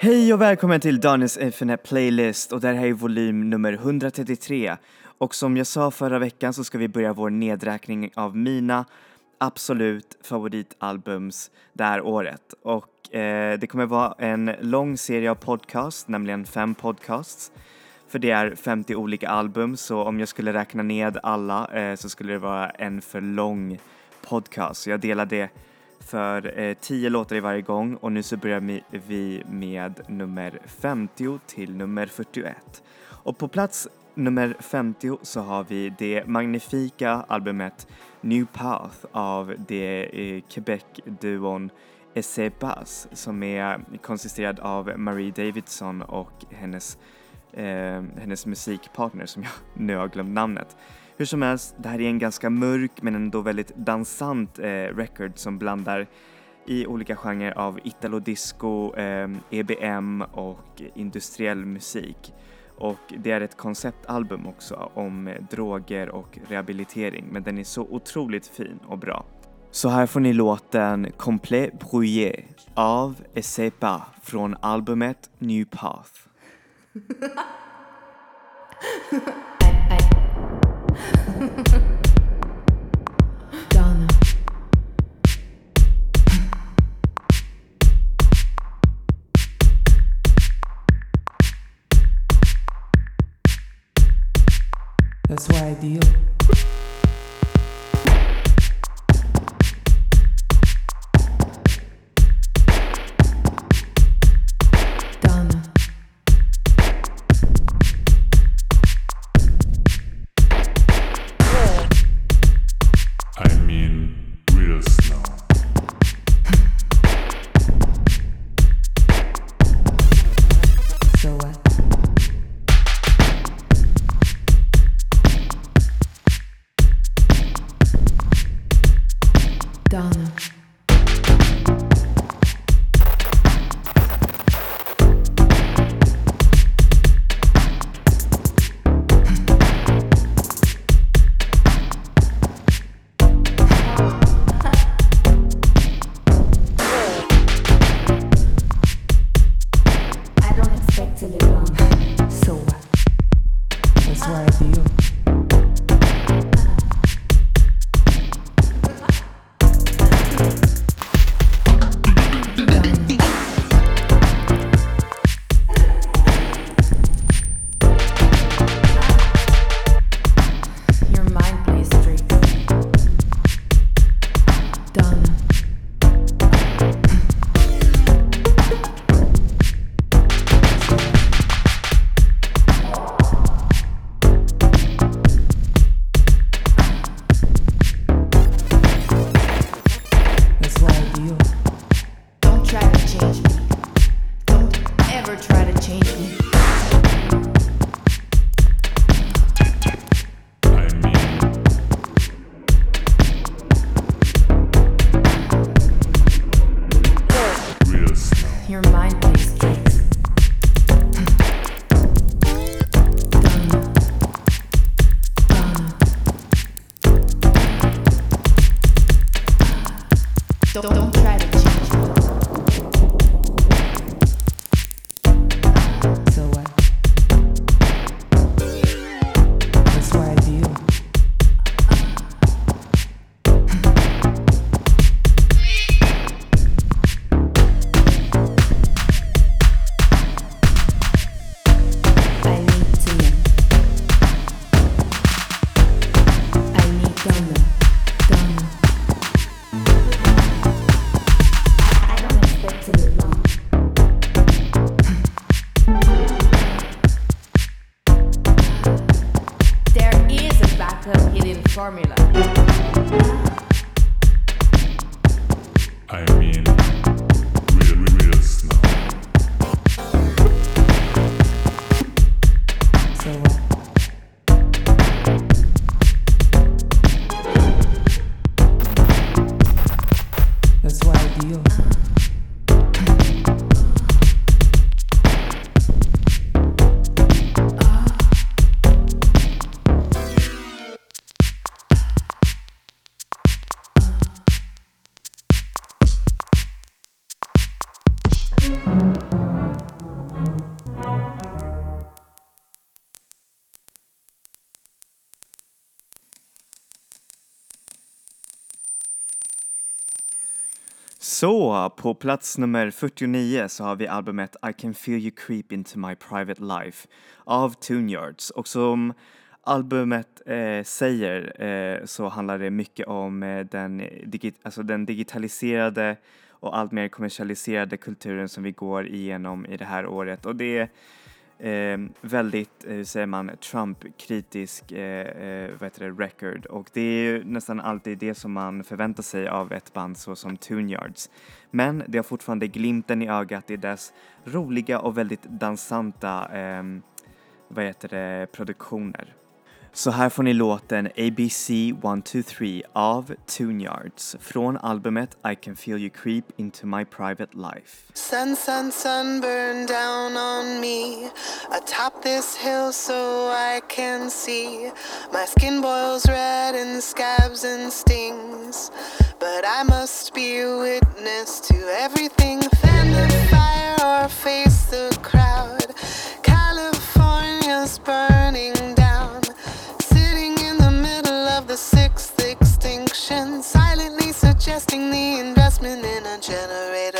Hej och välkommen till Daniels Infinite Playlist och det här är volym nummer 133. Och som jag sa förra veckan så ska vi börja vår nedräkning av mina absolut favoritalbums det här året. Och eh, det kommer vara en lång serie av podcasts, nämligen fem podcasts. För det är 50 olika album, så om jag skulle räkna ned alla eh, så skulle det vara en för lång podcast. Så jag delar det för eh, 10 låtar i varje gång och nu så börjar vi med nummer 50 till nummer 41. Och på plats nummer 50 så har vi det magnifika albumet New Path av det eh, Quebec-duon Essebas som är konsisterad av Marie Davidson och hennes, eh, hennes musikpartner som jag nu har glömt namnet. Hur som helst, det här är en ganska mörk men ändå väldigt dansant eh, record som blandar i olika genrer av italo-disco, eh, EBM och industriell musik. Och det är ett konceptalbum också om eh, droger och rehabilitering men den är så otroligt fin och bra. Så här får ni låten Complet Brouillé av Esepa från albumet New Path. That's why I deal. Så, på plats nummer 49 så har vi albumet I can feel you creep into my private life av Tune Yards. Och som albumet eh, säger eh, så handlar det mycket om eh, den, digi alltså den digitaliserade och allt mer kommersialiserade kulturen som vi går igenom i det här året. Och det är Ehm, eh, väldigt, hur säger man, Trump-kritisk eh, eh, vad heter det, record och det är ju nästan alltid det som man förväntar sig av ett band såsom Tune Yards. Men det har fortfarande glimten i ögat i dess roliga och väldigt dansanta eh, vad heter det, produktioner. Så här får ni låten ABC 123 av Tune Yards från albumet I can feel you creep into my private life. Sun, sun, sun burn down on me atop this hill so I can see. My skin boils red and scabs and stings, but I must be a witness to everything. Fan the fire or face the silently suggesting the investment in a generator.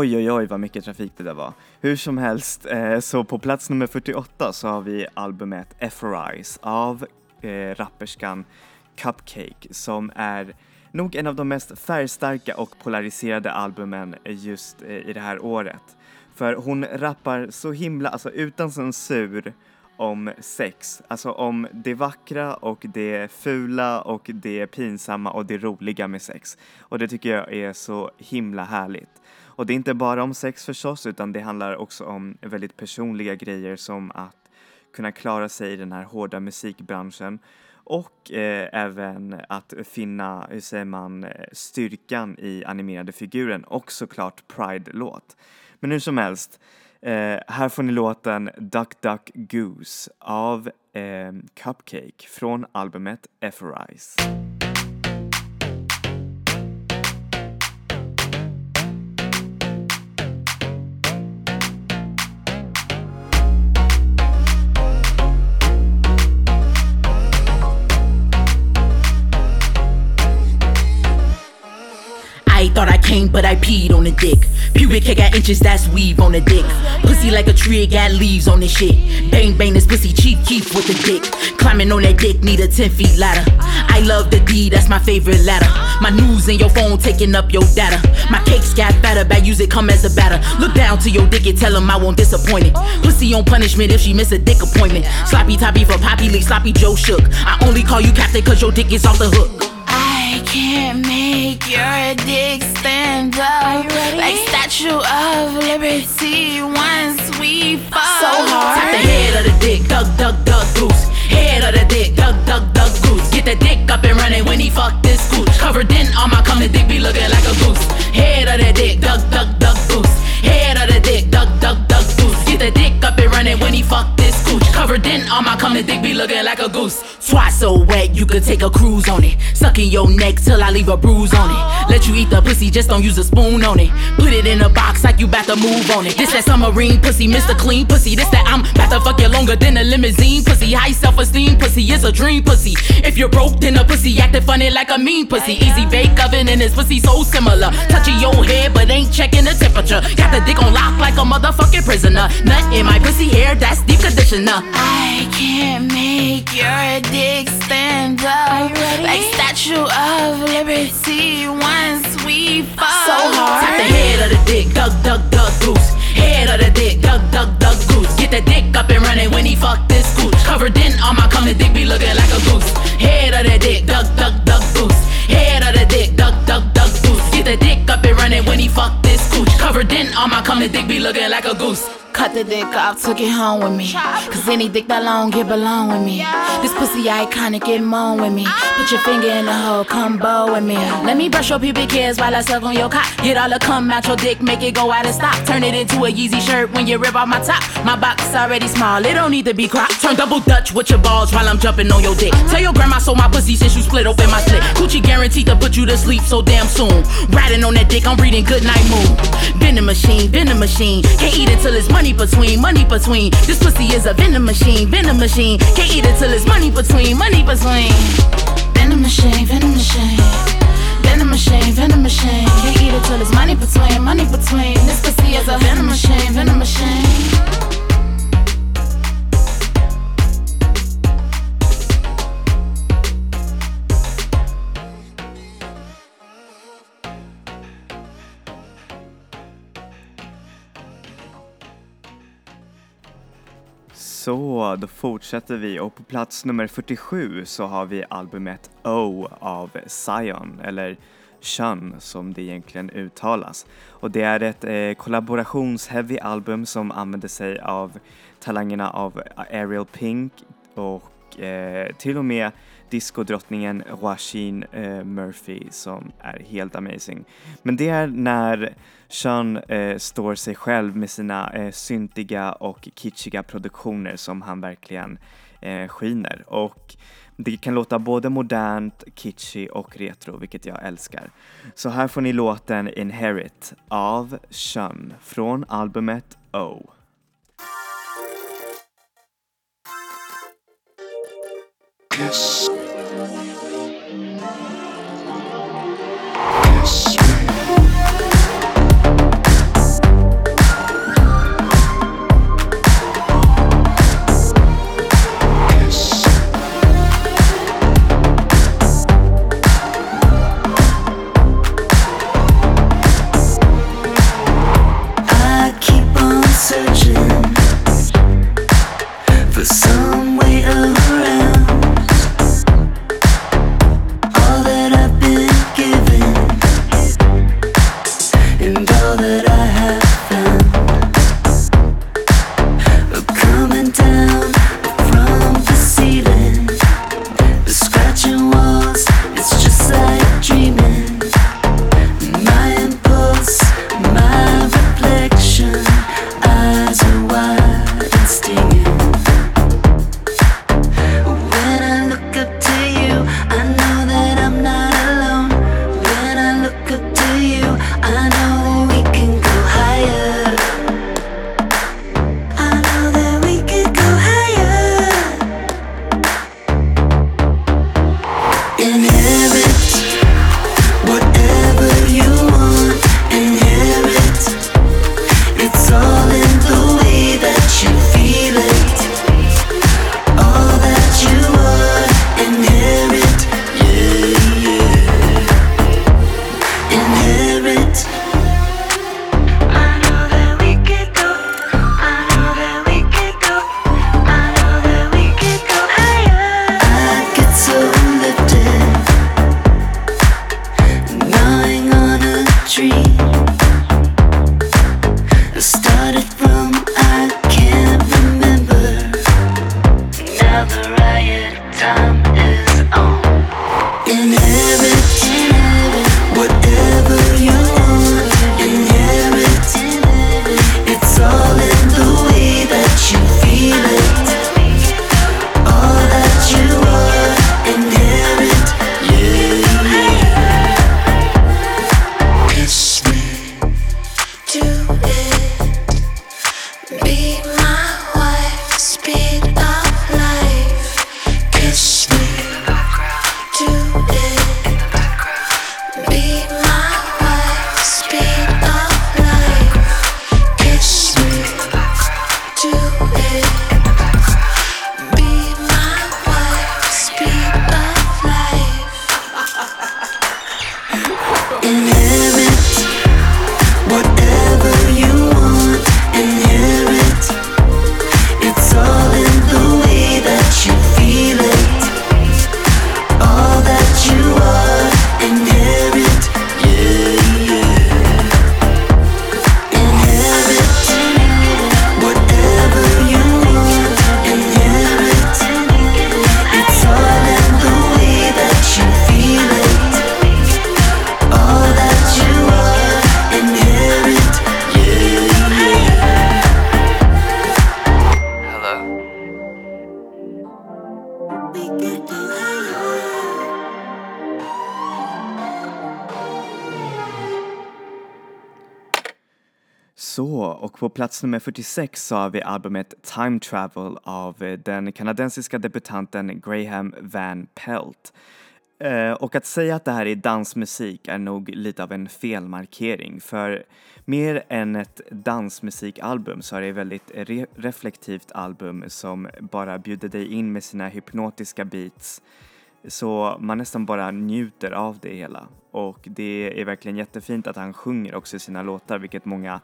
Oj, oj, oj vad mycket trafik det där var. Hur som helst, eh, så på plats nummer 48 så har vi albumet Eforize av eh, rapperskan Cupcake som är nog en av de mest färgstarka och polariserade albumen just eh, i det här året. För hon rappar så himla, alltså utan censur om sex, alltså om det vackra och det fula och det pinsamma och det roliga med sex. Och det tycker jag är så himla härligt. Och det är inte bara om sex förstås, utan det handlar också om väldigt personliga grejer som att kunna klara sig i den här hårda musikbranschen och eh, även att finna, hur säger man, styrkan i animerade figuren och såklart Pride-låt. Men hur som helst, eh, här får ni låten Duck Duck Goose av eh, Cupcake från albumet Ephorize. I thought I came, but I peed on the dick. Pubic hair got inches, that's weave on the dick. Pussy like a tree, it got leaves on this shit. Bang bang, this pussy cheap keep with the dick. Climbing on that dick, need a 10 feet ladder. I love the D, that's my favorite ladder. My news in your phone taking up your data. My cakes got fatter, bad use it come as a batter. Look down to your dick and tell him I won't disappoint it. Pussy on punishment if she miss a dick appointment. Sloppy toppy for Poppy Lee, sloppy Joe shook. I only call you captain cause your dick is off the hook. I can't make your dick stand up like Statue of Liberty once we fall. so hard. Tap the head of the dick, duck, duck, duck, goose. Head of the dick, duck, duck, duck, goose. Get the dick up and running when he fuck this gooch. Covered in all my coming dick be looking like a goose. Head of the dick, duck, duck, duck, goose. Head of the dick, duck, duck, duck, goose. Get the dick up and running when he fuck this gooch. Covered in all my coming dick be looking like a goose. Swat so wet you could take a cruise on it. Suck in your neck till I leave a bruise on it. Let you eat the pussy, just don't use a spoon on it. Put it in a box like you bout to move on it. This that submarine pussy, Mr. Clean pussy. This that I'm bout to fuck you longer than a limousine pussy. High self esteem pussy is a dream pussy. If you're broke, then a pussy acting funny like a mean pussy. Easy bake oven and his pussy so similar. Touching your head, but ain't checking the temperature. Got the dick on lock like a motherfucking prisoner. Nut in my pussy hair, that's deep conditioner. I can't make your dick stand up like Statue of Liberty once we fall. so hard. Tap the head of the dick, duck, duck, duck, goose. Head of the dick, duck, duck, duck, goose. Get the dick up and running when he fuck this gooch. Covered in all my coming dick be looking like a goose. Head of the dick, duck, duck, duck, goose. Head of the dick, duck, duck, duck, goose. Get the dick up and running when he fuck this gooch. Covered in all my coming dick be looking like a goose. Cut the dick off, took it home with me. Cause any dick that long, get belong with me. This pussy iconic, get moan with me. Put your finger in the hole, come bow with me. Let me brush your pubic hairs while I suck on your cock. Get all the cum out your dick, make it go out of stock. Turn it into a Yeezy shirt when you rip off my top. My box already small, it don't need to be cropped. Turn double Dutch with your balls while I'm jumping on your dick. Tell your grandma sold my pussy since you split open my slit. Coochie guaranteed to put you to sleep so damn soon. Riding on that dick, I'm reading good night moon. Vending machine, vending machine. Can't eat it till it's money between, money between. This pussy is a vending machine, vending machine. Can't eat it till it's money between, money between. Venom machine, venom machine. Venom machine, venom machine. Can't eat it till it's money between, money between. This pussy is a venom machine, venom machine. Så, då fortsätter vi och på plats nummer 47 så har vi albumet O av Zion, eller Shun som det egentligen uttalas. Och det är ett eh, kollaborationsheavy album som använder sig av talangerna av Ariel Pink och eh, till och med discodrottningen Joaquin eh, Murphy som är helt amazing. Men det är när Sean eh, står sig själv med sina eh, syntiga och kitschiga produktioner som han verkligen eh, skiner. Och det kan låta både modernt, kitschy och retro, vilket jag älskar. Så här får ni låten Inherit av Sean från albumet O. I plats nummer 46 så har vi albumet Time Travel av eh, den kanadensiska debutanten Graham Van Pelt. Eh, och att säga att det här är dansmusik är nog lite av en felmarkering för mer än ett dansmusikalbum så är det ett väldigt re- reflektivt album som bara bjuder dig in med sina hypnotiska beats så man nästan bara njuter av det hela. Och det är verkligen jättefint att han sjunger också i sina låtar, vilket många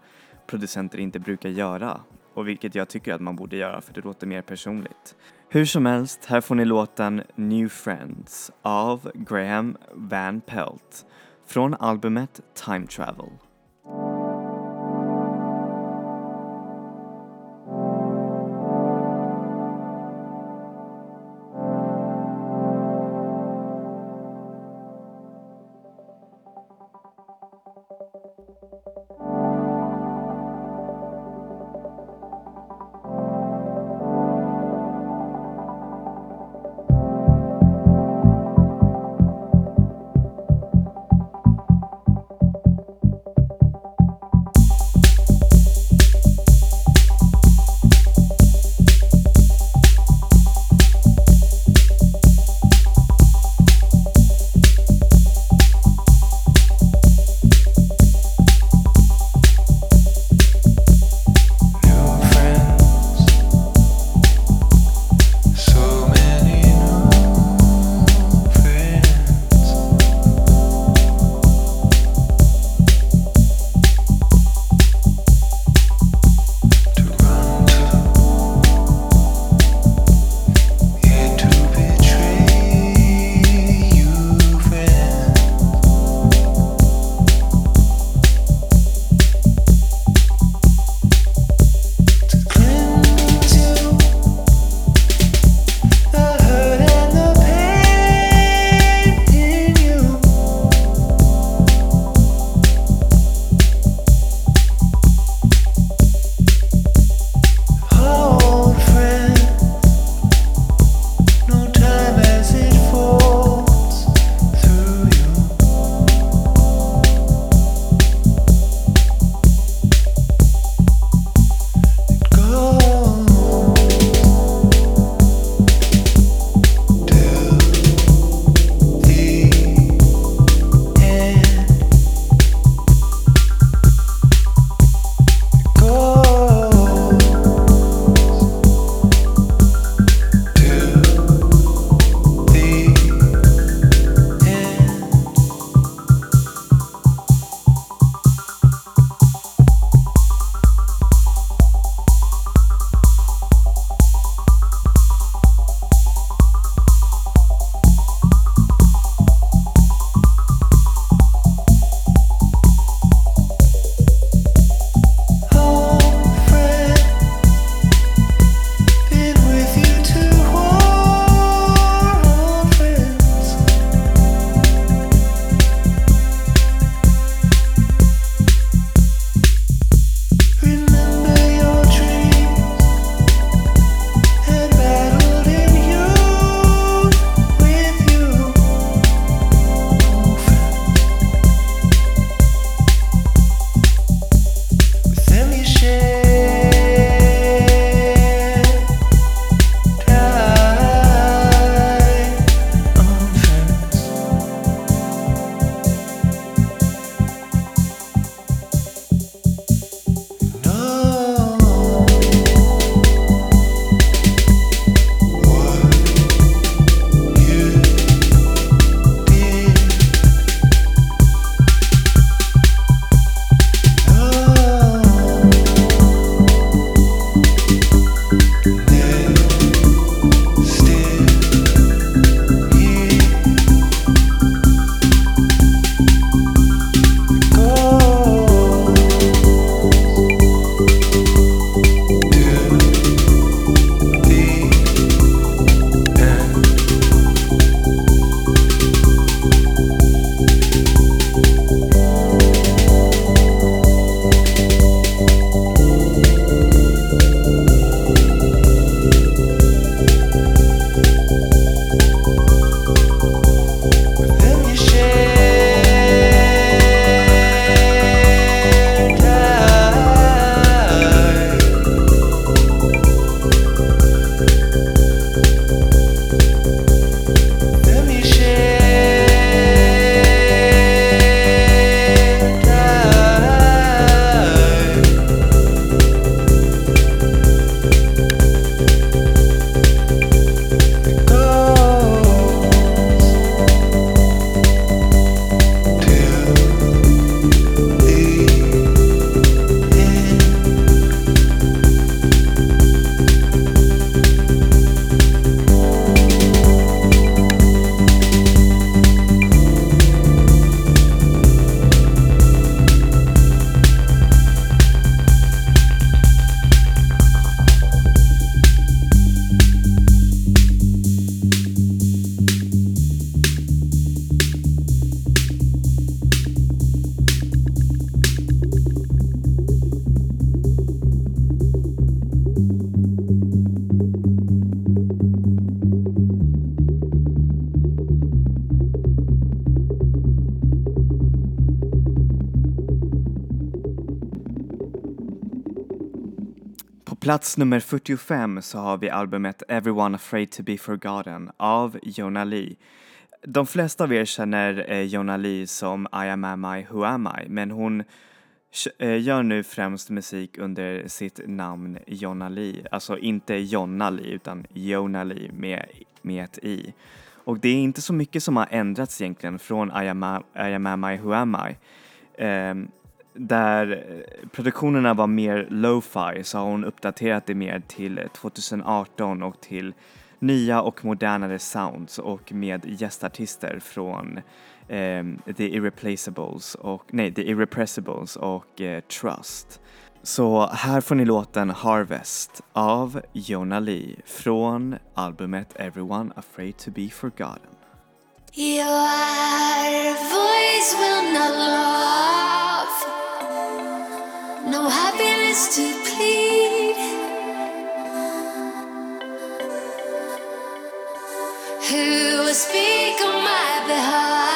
producenter inte brukar göra. Och vilket jag tycker att man borde göra för det låter mer personligt. Hur som helst, här får ni låten New Friends av Graham Van Pelt från albumet Time Travel. Plats nummer 45 så har vi albumet Everyone Afraid to Be Forgotten av Jona Lee. De flesta av er känner eh, Jona Lee som I am am I, who am I, men hon eh, gör nu främst musik under sitt namn Jonna Lee, alltså inte Jonna Lee utan Jonna-Lee med, med ett i. Och det är inte så mycket som har ändrats egentligen från I am, am, I am, am I, who am I. Ehm, där eh, produktionerna var mer lo-fi så har hon uppdaterat det mer till eh, 2018 och till nya och modernare sounds och med gästartister från ehm, The Irreplaceables och, nej, The Irrepressibles och eh, Trust. Så här får ni låten Harvest av Jona Lee från albumet Everyone Afraid to Be Forgotten. Your voice will not lie. No happiness to plead. Who will speak on my behalf?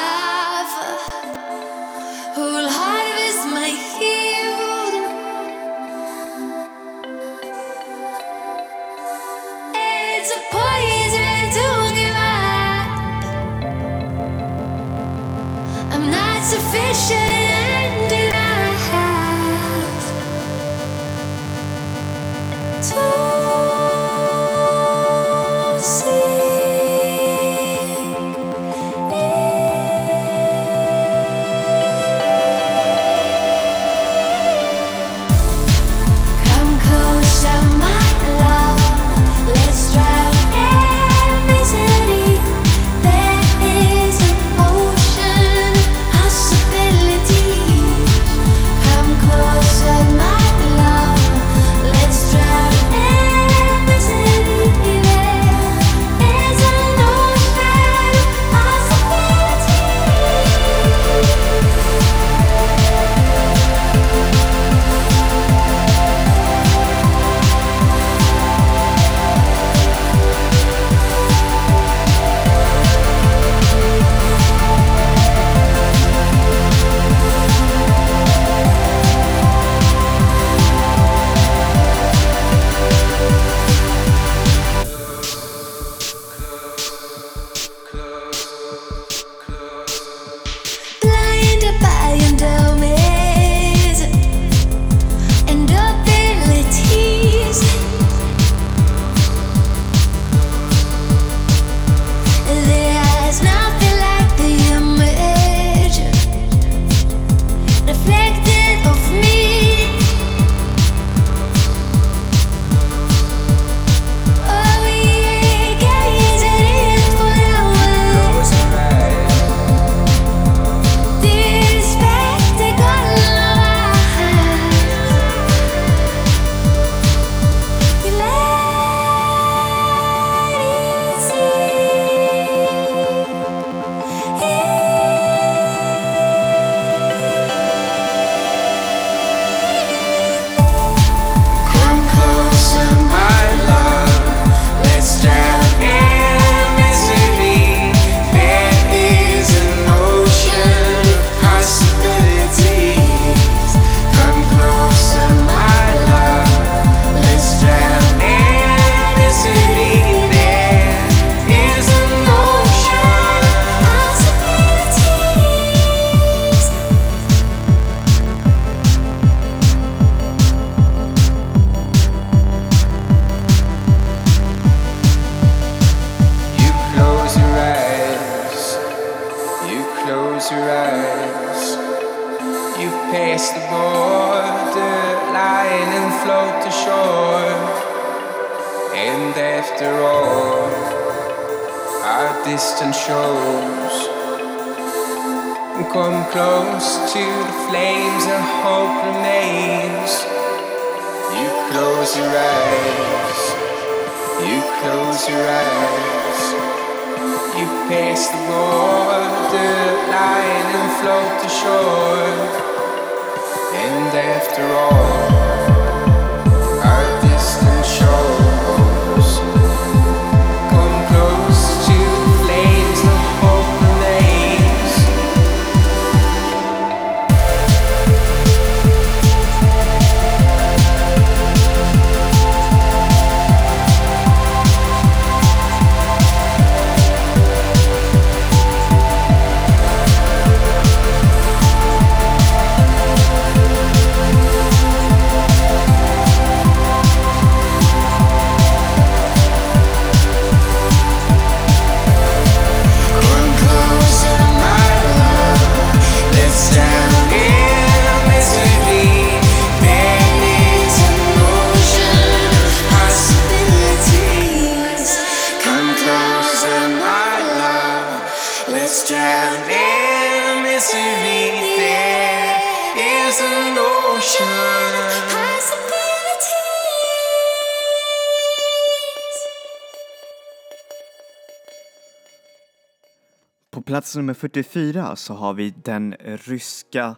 Plats nummer 44 så har vi den ryska,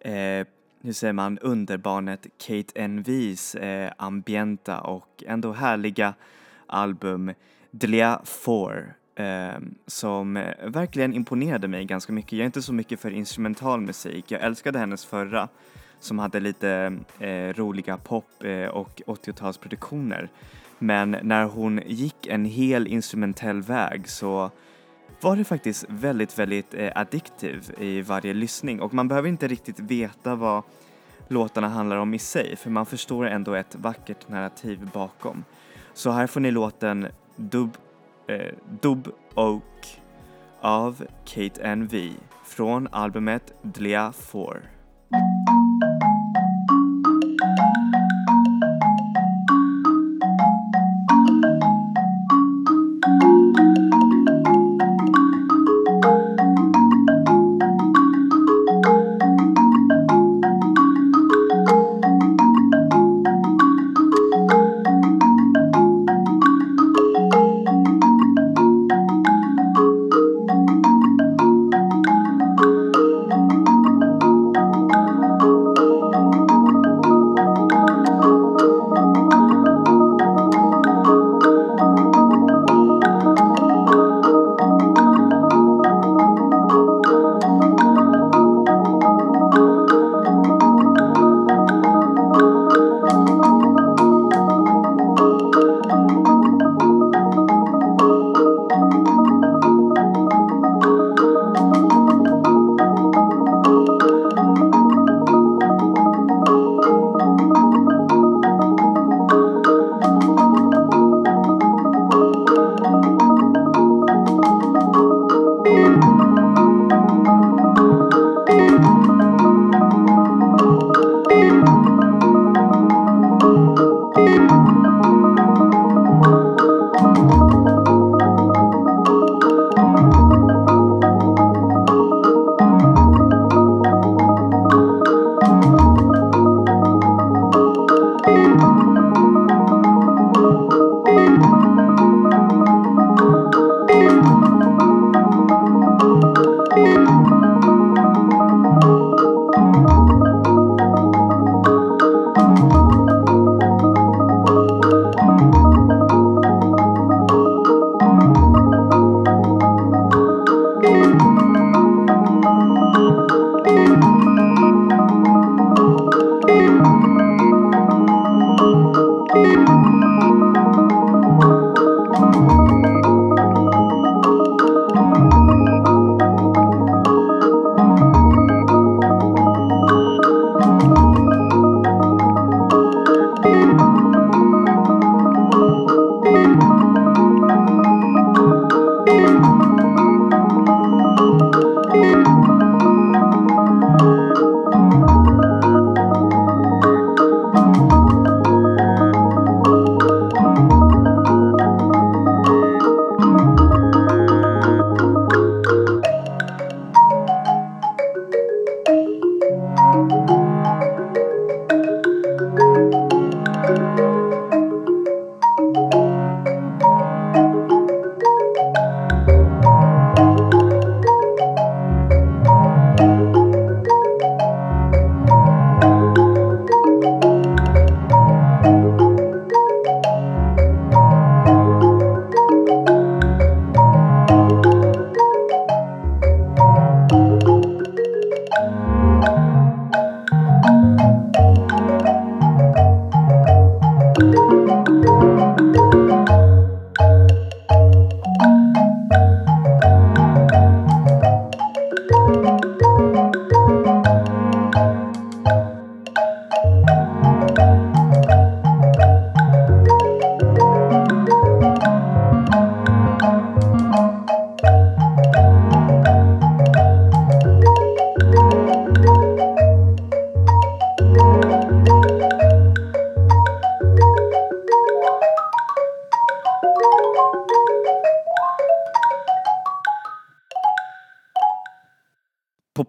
eh, hur säger man, underbarnet Kate Envies eh, ambienta och ändå härliga album Dlia 4 eh, som verkligen imponerade mig ganska mycket. Jag är inte så mycket för instrumental musik. Jag älskade hennes förra som hade lite eh, roliga pop eh, och 80-talsproduktioner. Men när hon gick en hel instrumentell väg så var det faktiskt väldigt, väldigt eh, addiktiv i varje lyssning och man behöver inte riktigt veta vad låtarna handlar om i sig för man förstår ändå ett vackert narrativ bakom. Så här får ni låten Dub, eh, Dub Oak av Kate NV från albumet Dlia 4.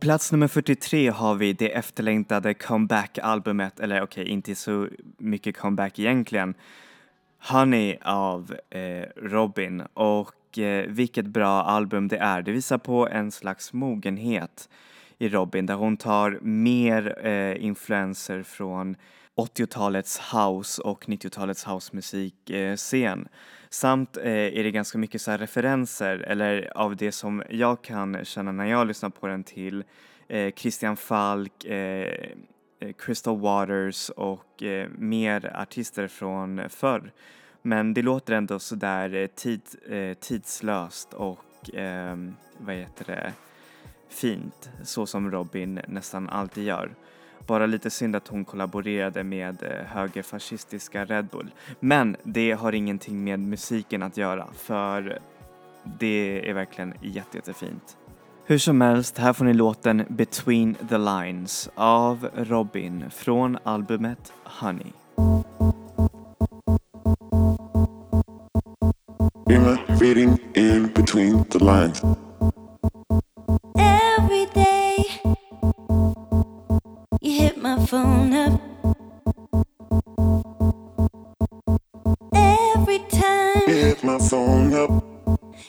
Plats nummer 43 har vi det efterlängtade comeback-albumet, eller okej, inte så mycket comeback egentligen. Honey av eh, Robin och eh, vilket bra album det är. Det visar på en slags mogenhet i Robin där hon tar mer eh, influenser från 80-talets house och 90-talets housemusikscen. Samt eh, är det ganska mycket så här referenser, eller av det som jag kan känna när jag lyssnar på den till eh, Christian Falk, eh, eh Crystal Waters och eh, mer artister från förr. Men det låter ändå sådär eh, tid, eh, tidslöst och eh, vad heter det, fint, så som Robin nästan alltid gör. Bara lite synd att hon kollaborerade med eh, högerfascistiska Red Bull. Men det har ingenting med musiken att göra för det är verkligen jätte, jättefint. Hur som helst, här får ni låten Between the Lines av Robin från albumet Honey. Reading in between the lines? Phone up. Every time Hit my phone up.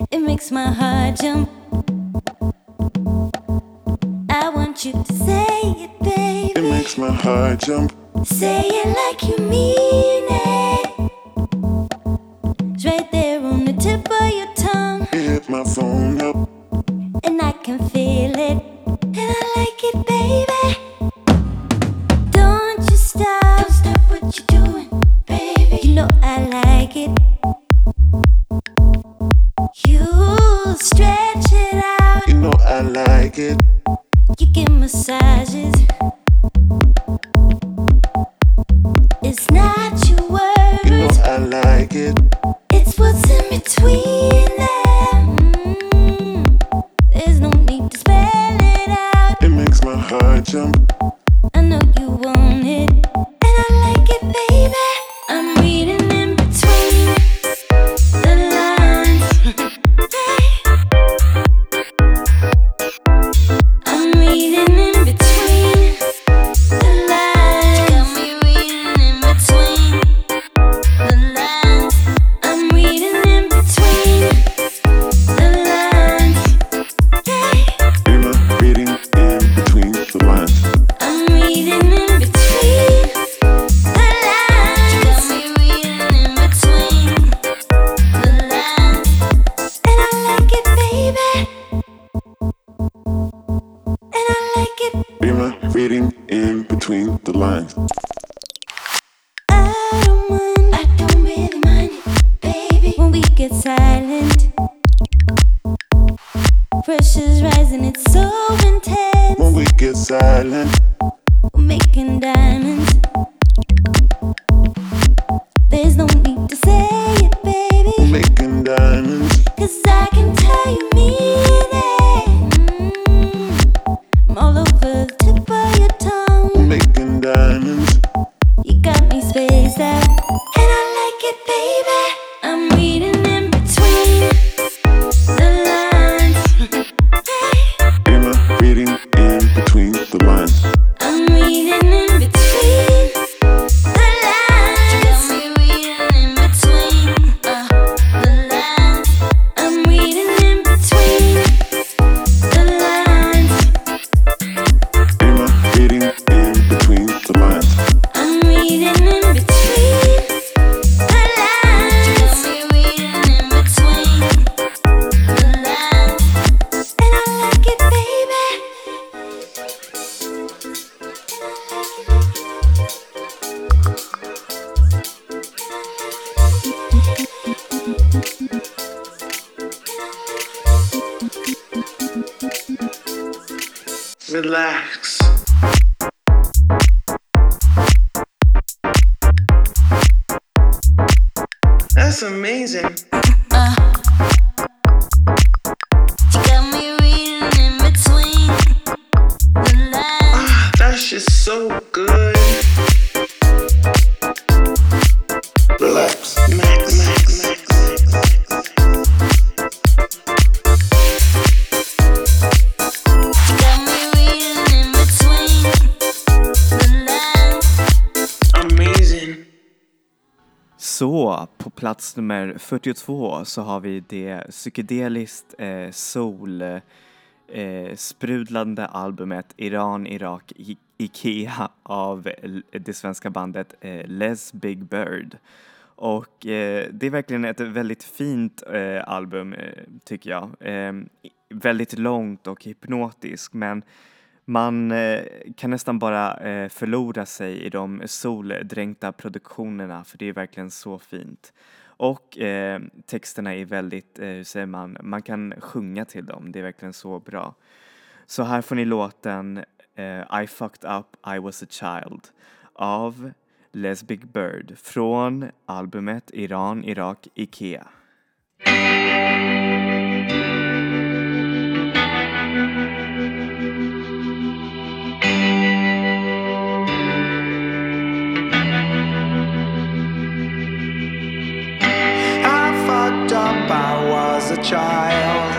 it makes my heart jump. I want you to say it, baby. It makes my heart jump. Makes my plats nummer 42 så har vi det psykedeliskt eh, soul eh, sprudlande albumet Iran, Irak, I- Ikea av det svenska bandet eh, Les Big Bird. Och eh, det är verkligen ett väldigt fint eh, album eh, tycker jag. Eh, väldigt långt och hypnotiskt men man eh, kan nästan bara eh, förlora sig i de soldränkta produktionerna för det är verkligen så fint. Och eh, texterna är väldigt, eh, hur säger man, man kan sjunga till dem, det är verkligen så bra. Så här får ni låten eh, I fucked up, I was a child av Les Big Bird från albumet Iran, Irak, Ikea. Child.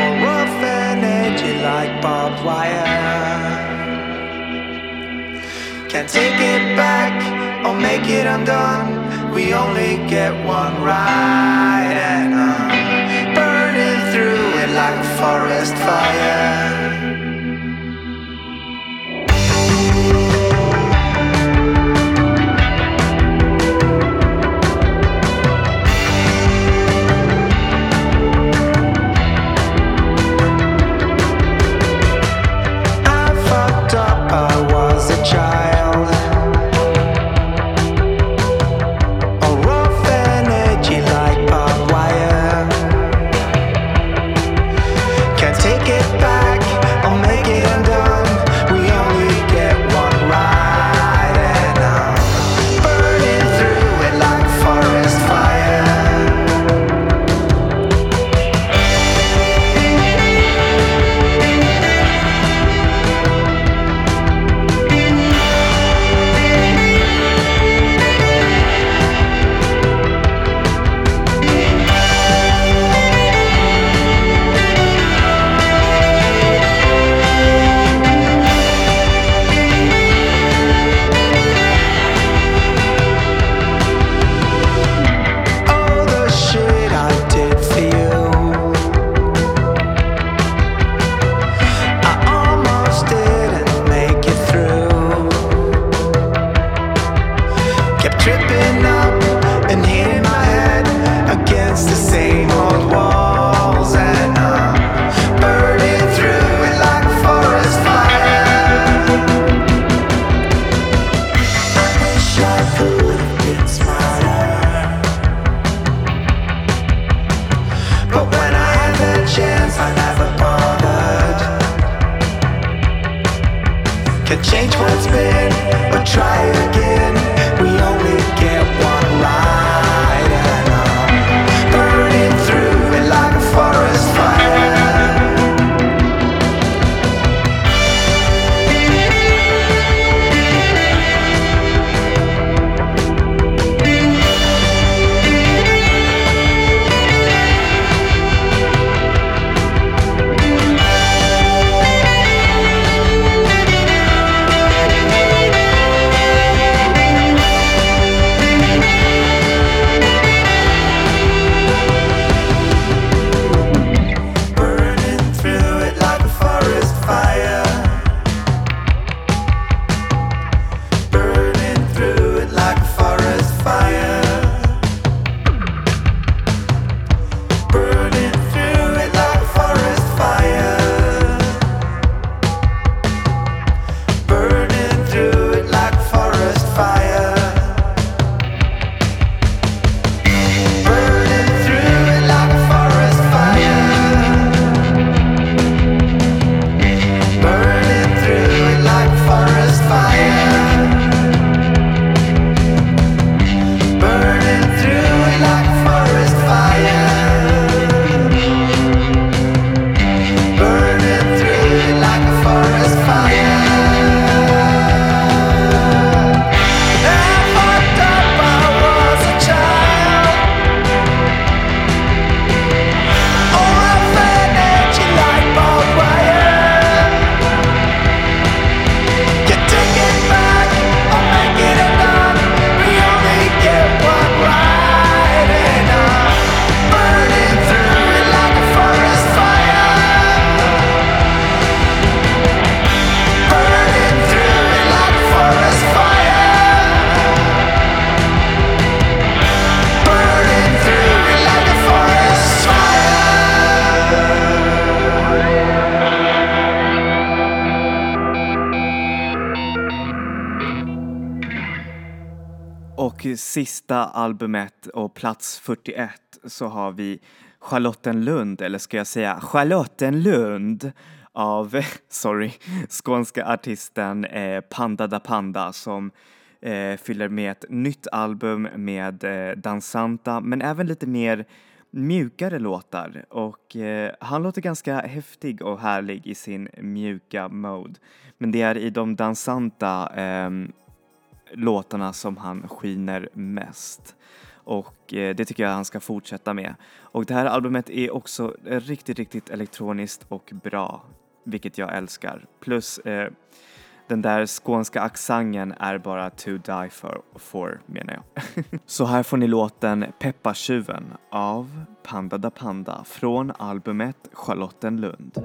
All rough and edgy like barbed wire. Can't take it back or make it undone. We only get one ride, and I'm burning through it like a forest fire. Sista albumet och plats 41 så har vi Charlottenlund, eller ska jag säga Charlottenlund av, sorry, skånska artisten eh, Panda da Panda som eh, fyller med ett nytt album med eh, dansanta men även lite mer mjukare låtar och eh, han låter ganska häftig och härlig i sin mjuka mode. Men det är i de dansanta eh, låtarna som han skiner mest. Och eh, det tycker jag han ska fortsätta med. Och det här albumet är också riktigt, riktigt elektroniskt och bra, vilket jag älskar. Plus eh, den där skånska accenten är bara to die for, for menar jag. Så här får ni låten Peppartjuven av Panda da Panda från albumet Charlottenlund.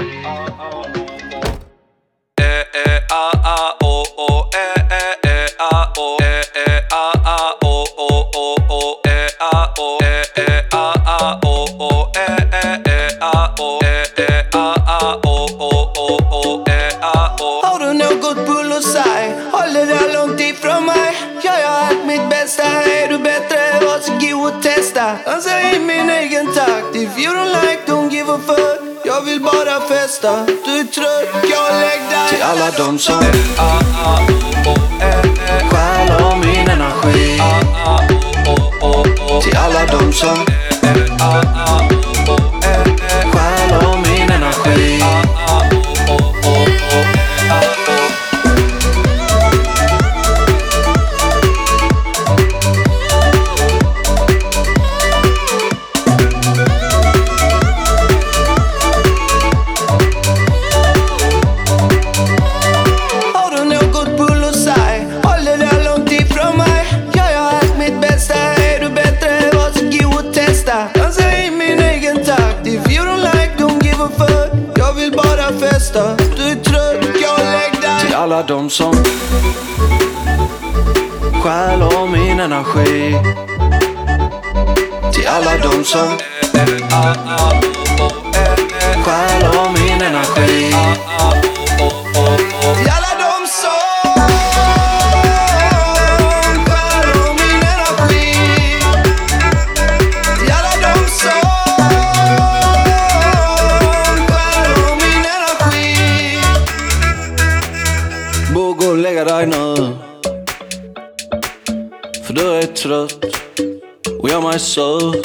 Mm. Ah, ah. Testa Dansa i min egen takt. If you don't like, don't give a fuck. Jag vill bara festa. Du är trött, jag lägg dig Till alla de som Stjäl av min energi Till alla de som de som Stjäl av min energi. Till alla de som Stjäl av min energi. Och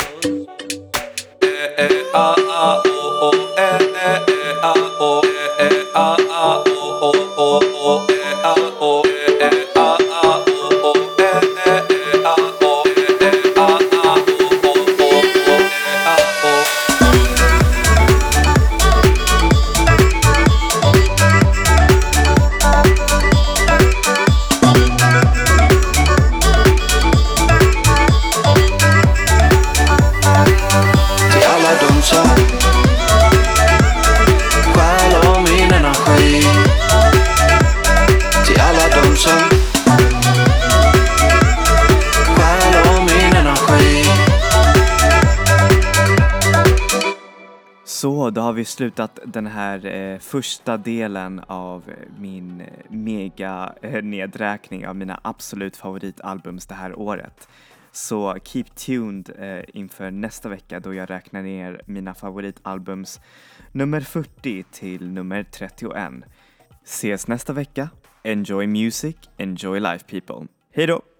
avslutat slutat den här eh, första delen av eh, min eh, mega eh, nedräkning av mina absolut favoritalbums det här året. Så keep tuned eh, inför nästa vecka då jag räknar ner mina favoritalbums nummer 40 till nummer 31. Ses nästa vecka. Enjoy music, enjoy life people. Hej då!